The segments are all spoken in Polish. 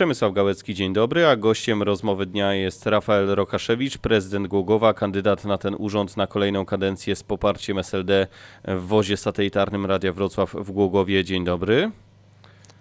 Przemysław Gałecki, dzień dobry, a gościem rozmowy dnia jest Rafael Rokaszewicz, prezydent Głogowa, kandydat na ten urząd na kolejną kadencję z poparciem SLD w wozie satelitarnym Radia Wrocław w Głogowie. Dzień dobry.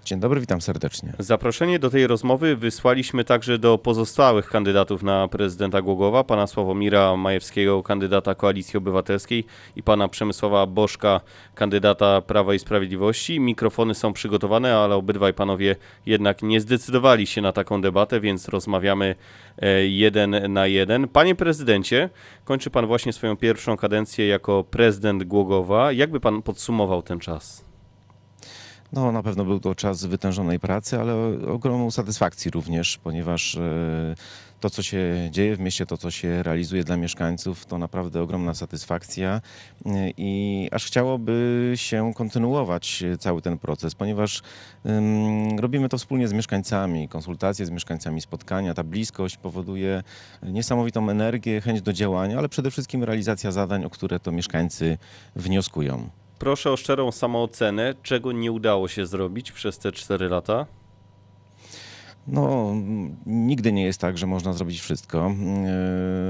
Dzień dobry, witam serdecznie. Zaproszenie do tej rozmowy wysłaliśmy także do pozostałych kandydatów na prezydenta Głogowa, pana Sławomira Majewskiego, kandydata Koalicji Obywatelskiej i pana Przemysława Bożka, kandydata Prawa i Sprawiedliwości. Mikrofony są przygotowane, ale obydwaj panowie jednak nie zdecydowali się na taką debatę, więc rozmawiamy e, jeden na jeden. Panie prezydencie, kończy pan właśnie swoją pierwszą kadencję jako prezydent Głogowa. Jakby pan podsumował ten czas? No, na pewno był to czas wytężonej pracy, ale ogromną satysfakcji również, ponieważ e, to, co się dzieje w mieście, to, co się realizuje dla mieszkańców, to naprawdę ogromna satysfakcja e, i aż chciałoby się kontynuować cały ten proces, ponieważ robimy to wspólnie z mieszkańcami, konsultacje z mieszkańcami, spotkania, ta bliskość powoduje niesamowitą energię, chęć do działania, ale przede wszystkim realizacja zadań, o które to mieszkańcy wnioskują. Proszę o szczerą samoocenę, czego nie udało się zrobić przez te 4 lata? No, nigdy nie jest tak, że można zrobić wszystko.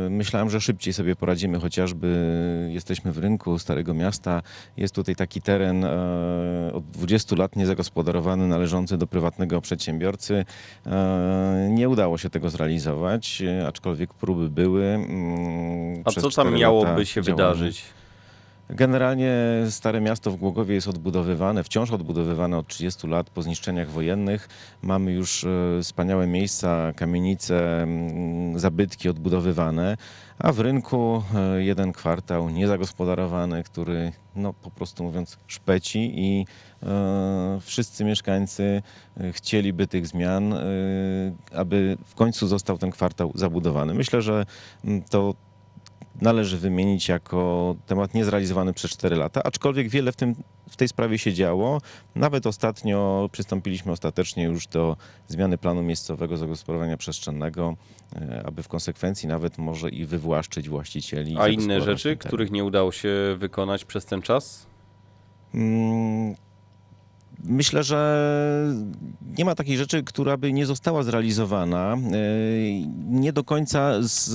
Yy, myślałem, że szybciej sobie poradzimy, chociażby jesteśmy w rynku Starego Miasta. Jest tutaj taki teren e, od 20 lat niezagospodarowany, należący do prywatnego przedsiębiorcy. E, nie udało się tego zrealizować, aczkolwiek próby były. Mm, A co tam miałoby się działamy. wydarzyć? Generalnie Stare Miasto w Głogowie jest odbudowywane, wciąż odbudowywane od 30 lat po zniszczeniach wojennych. Mamy już e, wspaniałe miejsca, kamienice, zabytki odbudowywane, a w rynku e, jeden kwartał niezagospodarowany, który no, po prostu mówiąc szpeci i e, wszyscy mieszkańcy chcieliby tych zmian, e, aby w końcu został ten kwartał zabudowany. Myślę, że to należy wymienić jako temat niezrealizowany przez 4 lata, aczkolwiek wiele w, tym, w tej sprawie się działo. Nawet ostatnio przystąpiliśmy ostatecznie już do zmiany planu miejscowego zagospodarowania przestrzennego, e, aby w konsekwencji nawet może i wywłaszczyć właścicieli. A inne rzeczy, których nie udało się wykonać przez ten czas? Hmm Myślę, że nie ma takiej rzeczy, która by nie została zrealizowana. E, nie do końca z,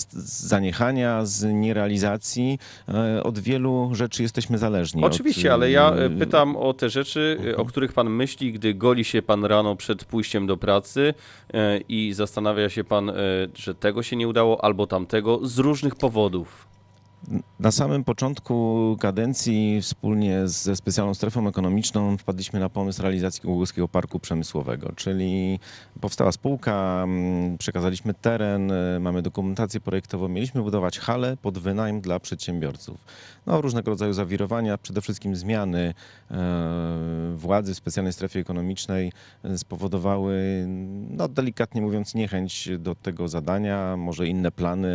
z zaniechania, z nierealizacji. E, od wielu rzeczy jesteśmy zależni. Oczywiście, od... ale ja e, pytam o te rzeczy, o których pan myśli, gdy goli się pan rano przed pójściem do pracy i zastanawia się pan, że tego się nie udało albo tamtego z różnych powodów. Na samym początku kadencji wspólnie ze specjalną strefą ekonomiczną wpadliśmy na pomysł realizacji Głogowskiego Parku Przemysłowego, czyli powstała spółka, mm, przekazaliśmy teren, y, mamy dokumentację projektową, mieliśmy budować halę pod wynajem dla przedsiębiorców. No, różnego rodzaju zawirowania, przede wszystkim zmiany e, władzy w specjalnej strefie ekonomicznej spowodowały, no delikatnie mówiąc, niechęć do tego zadania, może inne plany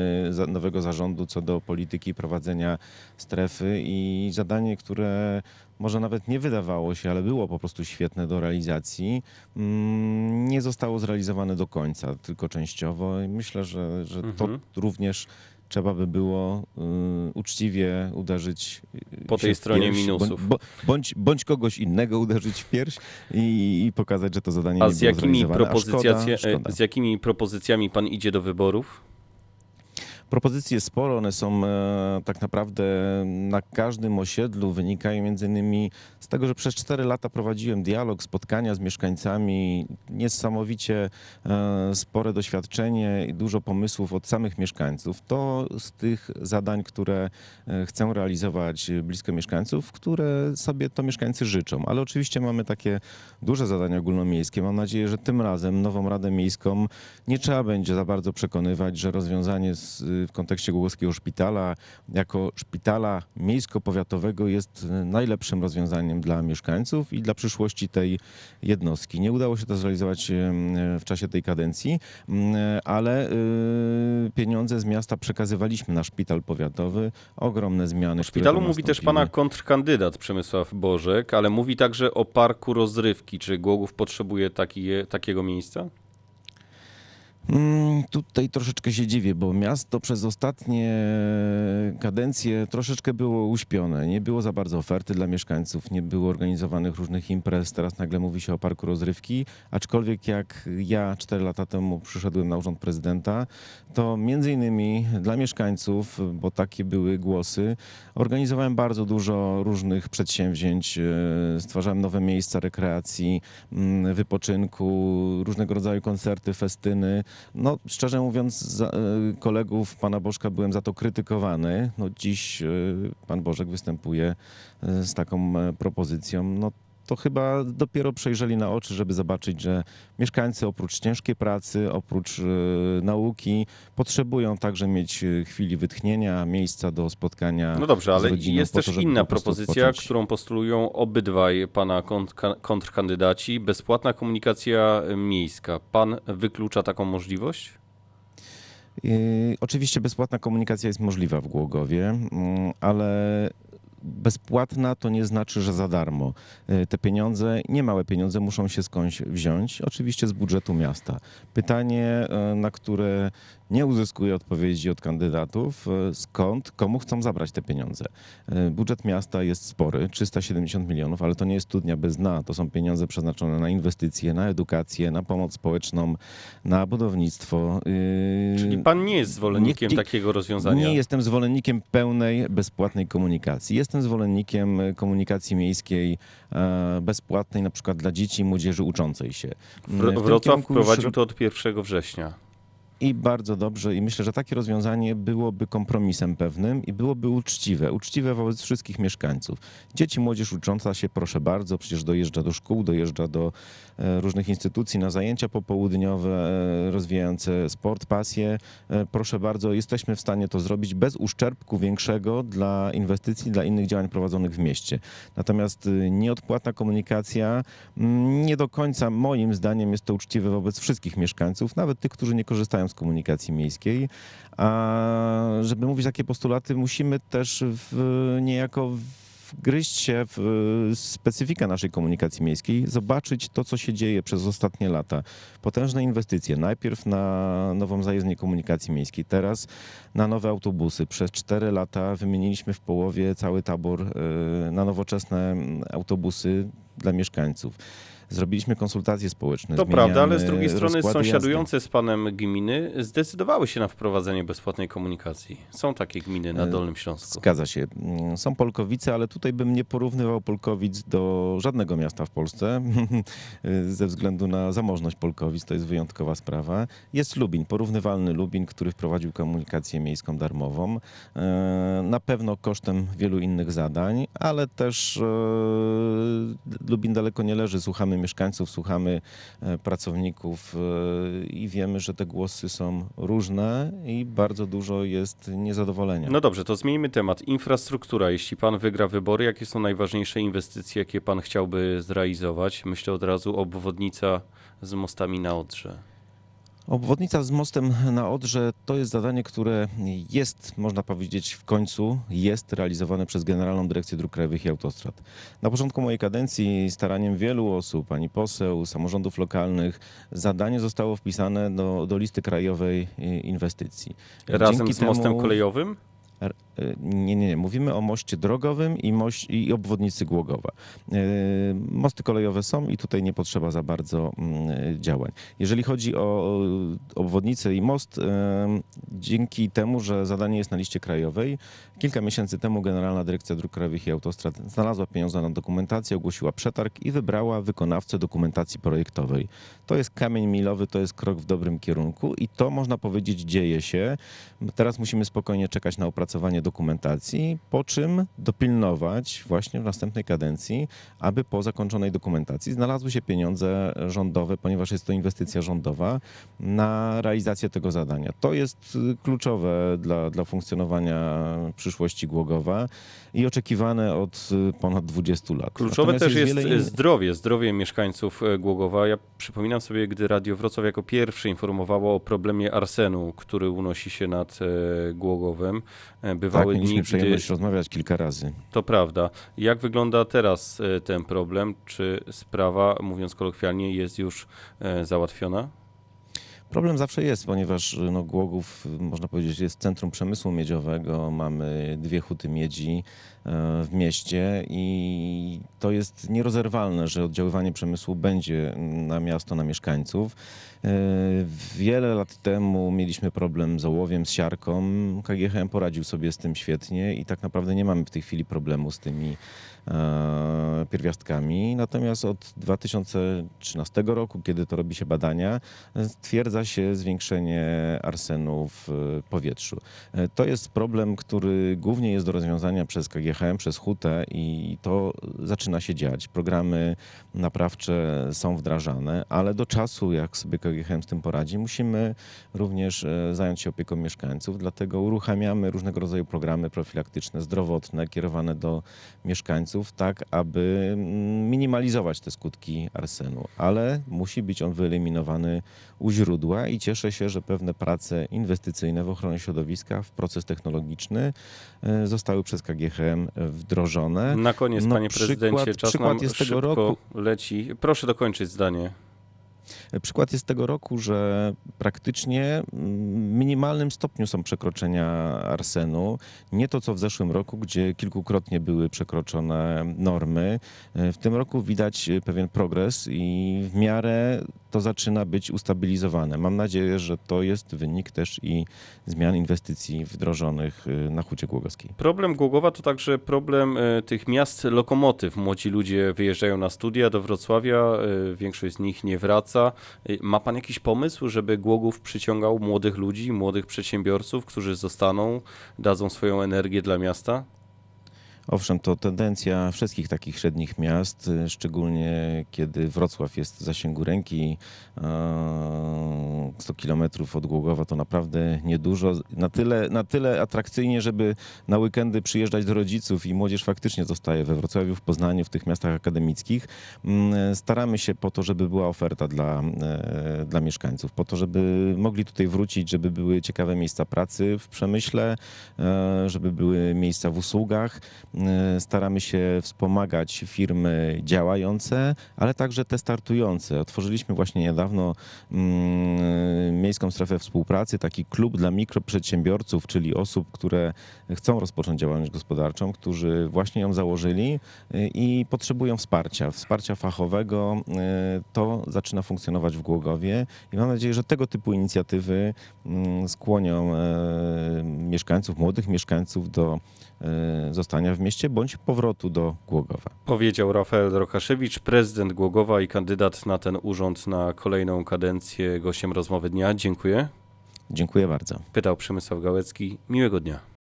nowego zarządu co do polityki prowadzenia strefy i zadanie, które może nawet nie wydawało się, ale było po prostu świetne do realizacji, mm, nie zostało zrealizowane do końca, tylko częściowo. I myślę, że, że to mhm. również trzeba by było y, uczciwie uderzyć po tej stronie minusów. Bądź, bądź, bądź, kogoś innego uderzyć w pierś i, i pokazać, że to zadanie A nie z jakimi, propozycjami, szkoda. z jakimi propozycjami pan idzie do wyborów? Propozycji jest sporo, one są e, tak naprawdę na każdym osiedlu, wynikają między innymi z tego, że przez 4 lata prowadziłem dialog, spotkania z mieszkańcami, niesamowicie e, spore doświadczenie i dużo pomysłów od samych mieszkańców. To z tych zadań, które e, chcę realizować blisko mieszkańców, które sobie to mieszkańcy życzą. Ale oczywiście mamy takie duże zadania ogólnomiejskie. Mam nadzieję, że tym razem nową Radę Miejską nie trzeba będzie za bardzo przekonywać, że rozwiązanie z w kontekście Głogowskiego Szpitala jako szpitala miejsko-powiatowego jest najlepszym rozwiązaniem dla mieszkańców i dla przyszłości tej jednostki. Nie udało się to zrealizować w czasie tej kadencji, ale y, pieniądze z miasta przekazywaliśmy na szpital powiatowy. Ogromne zmiany. W szpitalu mówi też pana kontrkandydat Przemysław Bożek, ale mówi także o parku rozrywki. Czy Głogów potrzebuje taki, takiego miejsca? Mm, Tutaj troszeczkę się dziwię, bo miasto przez ostatnie kadencje troszeczkę było uśpione. Nie było za bardzo oferty dla mieszkańców, nie było organizowanych różnych imprez. Teraz nagle mówi się o parku rozrywki. Aczkolwiek jak ja 4 lata temu przyszedłem na urząd prezydenta, to między innymi dla mieszkańców, bo takie były głosy, organizowałem bardzo dużo różnych przedsięwzięć. e, Stwarzałem nowe miejsca rekreacji, mm, wypoczynku, różnego rodzaju koncerty, festyny. No, szczerze mówiąc, za, e, kolegów pana Bożka byłem za to krytykowany. No, dziś e, pan Bożek występuje e, z taką propozycją. No, to chyba dopiero przejrzeli na oczy, żeby zobaczyć, że mieszkańcy oprócz ciężkiej pracy, oprócz e, nauki, potrzebują także mieć e, chwili wytchnienia, miejsca do spotkania. No dobrze, ale rodziną jest też to, inna po propozycja, odpocząć. którą postulują obydwaj pana kont- kontrkandydaci. Bezpłatna komunikacja miejska. Pan wyklucza taką możliwość? Yy, Oczywiście bezpłatna komunikacja jest możliwa w Głogowie, mm, ale bezpłatna to nie znaczy, że za darmo. Yy, Te pieniądze, niemałe pieniądze muszą się skądś wziąć, oczywiście z budżetu miasta. Pytanie, yy, na które nie uzyskuję odpowiedzi od kandydatów, yy, skąd, komu chcą zabrać te pieniądze. Yy, Budżet miasta jest spory, 370 milionów, ale to nie jest studnia bez dna. To są pieniądze przeznaczone na inwestycje, na edukację, na pomoc społeczną, na budownictwo. Yy, Czyli pan nie jest zwolennikiem nie- takiego rozwiązania? nie jestem zwolennikiem pełnej, bezpłatnej komunikacji. Jestem zwolennikiem e, komunikacji miejskiej e, bezpłatnej, na przykład dla dzieci i młodzieży uczącej się. W Wrocław kierunku ro- to od 1 września. I bardzo dobrze. I myślę, że takie rozwiązanie byłoby kompromisem pewnym i byłoby uczciwe. Uczciwe wobec wszystkich mieszkańców. Dzieci, młodzież ucząca się, proszę bardzo, przecież dojeżdża do szkół, dojeżdża do e, różnych instytucji na zajęcia popołudniowe, e, rozwijające sport, pasję. E, Proszę bardzo, jesteśmy w stanie to zrobić bez uszczerbku większego dla inwestycji, dla innych działań prowadzonych w mieście. Natomiast y, nieodpłatna komunikacja mm, nie do końca moim zdaniem jest to uczciwe wobec wszystkich mieszkańców, nawet tych, którzy nie korzystają z komunikacji miejskiej. A żeby mówić takie postulaty, musimy też w, niejako wgryźć się w y, specyfikę naszej komunikacji miejskiej, zobaczyć to, co się dzieje przez ostatnie lata. Potężne inwestycje. Najpierw na nową zajezdnię komunikacji miejskiej, teraz na nowe autobusy. Przez cztery lata wymieniliśmy w połowie cały tabor y, na nowoczesne mm, autobusy dla mieszkańców. Zrobiliśmy konsultacje społeczne. To prawda, ale z drugiej strony rozkłady jazdy. sąsiadujące z panem gminy zdecydowały się na wprowadzenie bezpłatnej komunikacji. Są takie gminy na E, Dolnym Śląsku. Zgadza się. Mm, Są Polkowice, ale tutaj bym nie porównywał Polkowic do żadnego miasta w Polsce ze względu na zamożność Polkowic. To jest wyjątkowa sprawa. Jest Lubin, porównywalny Lubin, który wprowadził komunikację miejską darmową. E, Na pewno kosztem wielu innych zadań, ale też e, Lubin daleko nie leży. Słuchamy mieszkańców, słuchamy e, pracowników e, i wiemy, że te głosy są różne i bardzo dużo jest niezadowolenia. No dobrze, to zmieńmy temat. Infrastruktura. Jeśli pan wygra wybory, jakie są najważniejsze inwestycje, jakie pan chciałby zrealizować? Myślę od razu obwodnica z mostami na Odrze. Obwodnica z mostem na Odrze to jest zadanie, które jest, można powiedzieć, w końcu jest realizowane przez Generalną Dyrekcję Dróg Krajowych i Autostrad. Na początku mojej kadencji staraniem wielu osób, pani poseł, samorządów lokalnych, zadanie zostało wpisane do, do listy krajowej inwestycji. Razem Dzięki z mostem temu- kolejowym? Y, Nie, nie, nie. Mówimy o moście drogowym i, moś, i obwodnicy Głogowa. Y, Mosty kolejowe są i tutaj nie potrzeba za bardzo mm, działań. Jeżeli chodzi o obwodnicę i most, y, dzięki temu, że zadanie jest na liście krajowej, kilka miesięcy temu Generalna Dyrekcja Dróg Krajowych i Autostrad znalazła pieniądze na dokumentację, ogłosiła przetarg i wybrała wykonawcę dokumentacji projektowej. To jest kamień milowy, to jest krok w dobrym kierunku i to można powiedzieć dzieje się. Teraz musimy spokojnie czekać na opracowanie dokumentacji, po czym dopilnować właśnie w następnej kadencji, aby po zakończonej dokumentacji znalazły się pieniądze rządowe, ponieważ jest to inwestycja rządowa, na realizację tego zadania. To jest y, kluczowe dla, dla funkcjonowania przyszłości Głogowa i oczekiwane od y, ponad 20 lat. Kluczowe Natomiast też jest wiele innych- zdrowie, zdrowie mieszkańców Głogowa. Ja przypominam sobie, gdy Radio Wrocław jako pierwszy informowało o problemie arsenu, który unosi się nad Głogowem. E, Tak, mieliśmy dni, gdy... przyjemność rozmawiać kilka razy. To prawda. Jak wygląda teraz e, ten problem? Czy sprawa, mówiąc kolokwialnie, jest już e, załatwiona? Problem zawsze jest, ponieważ no, Głogów, można powiedzieć, jest centrum przemysłu miedziowego. Mamy dwie huty miedzi e, w mieście i to jest nierozerwalne, że oddziaływanie przemysłu będzie na miasto, na mieszkańców. E, Wiele lat temu mieliśmy problem z ołowiem, z siarką. KGHM poradził sobie z tym świetnie i tak naprawdę nie mamy w tej chwili problemu z tymi e, pierwiastkami. Natomiast od 2013 roku, kiedy to robi się badania, stwierdza się zwiększenie arsenu w powietrzu. E, To jest problem, który głównie jest do rozwiązania przez KGHM, przez hutę i to zaczyna się dziać. Programy naprawcze są wdrażane, ale do czasu, jak sobie KGHM z tym poradzi, musimy również e, zająć się opieką mieszkańców, dlatego uruchamiamy różnego rodzaju programy profilaktyczne, zdrowotne, kierowane do mieszkańców, tak aby mm, minimalizować te skutki arsenu, ale musi być on wyeliminowany u źródła i cieszę się, że pewne prace inwestycyjne w ochronie środowiska, w proces technologiczny e, zostały przez KGHM wdrożone. Na koniec, No, panie przykład- prezydencie, czas przykład nam jest tego roku. leci. Proszę dokończyć zdanie. Przykład jest tego roku, że praktycznie w minimalnym stopniu są przekroczenia arsenu. Nie to, co w zeszłym roku, gdzie kilkukrotnie były przekroczone normy. W tym roku widać pewien progres i w miarę to zaczyna być ustabilizowane. Mam nadzieję, że to jest wynik też i zmian inwestycji wdrożonych na Hucie Głogowskiej. Problem Głogowa to także problem e, tych miast lokomotyw. Młodzi ludzie wyjeżdżają na studia do Wrocławia, e, większość z nich nie wraca. Ma pan jakiś pomysł, żeby Głogów przyciągał młodych ludzi, młodych przedsiębiorców, którzy zostaną, dadzą swoją energię dla miasta? Owszem, to tendencja wszystkich takich średnich miast, y, szczególnie kiedy Wrocław jest w zasięgu ręki, e, 100 kilometrów od Głogowa to naprawdę niedużo. Na tyle, na tyle atrakcyjnie, żeby na weekendy przyjeżdżać do rodziców i młodzież faktycznie zostaje we Wrocławiu, w Poznaniu, w tych miastach akademickich. Mm, Staramy się po to, żeby była oferta dla, e, dla mieszkańców, po to, żeby mogli tutaj wrócić, żeby były ciekawe miejsca pracy w przemyśle, e, żeby były miejsca w usługach. E, Staramy się wspomagać firmy działające, ale także te startujące. Otworzyliśmy właśnie niedawno mm, miejską strefę współpracy, taki klub dla mikroprzedsiębiorców, czyli osób, które chcą rozpocząć działalność gospodarczą, którzy właśnie ją założyli y, i potrzebują wsparcia, wsparcia fachowego. Y, To zaczyna funkcjonować w Głogowie i mam nadzieję, że tego typu inicjatywy mm, skłonią e, mieszkańców, młodych mieszkańców do e, zostania w mieście bądź powrotu do Głogowa. Powiedział Rafael Rokaszewicz, prezydent Głogowa i kandydat na ten urząd na kolejną kadencję, gościem rozmowy dnia. Dziękuję. Dziękuję bardzo. Pytał Przemysław Gałecki. Miłego dnia.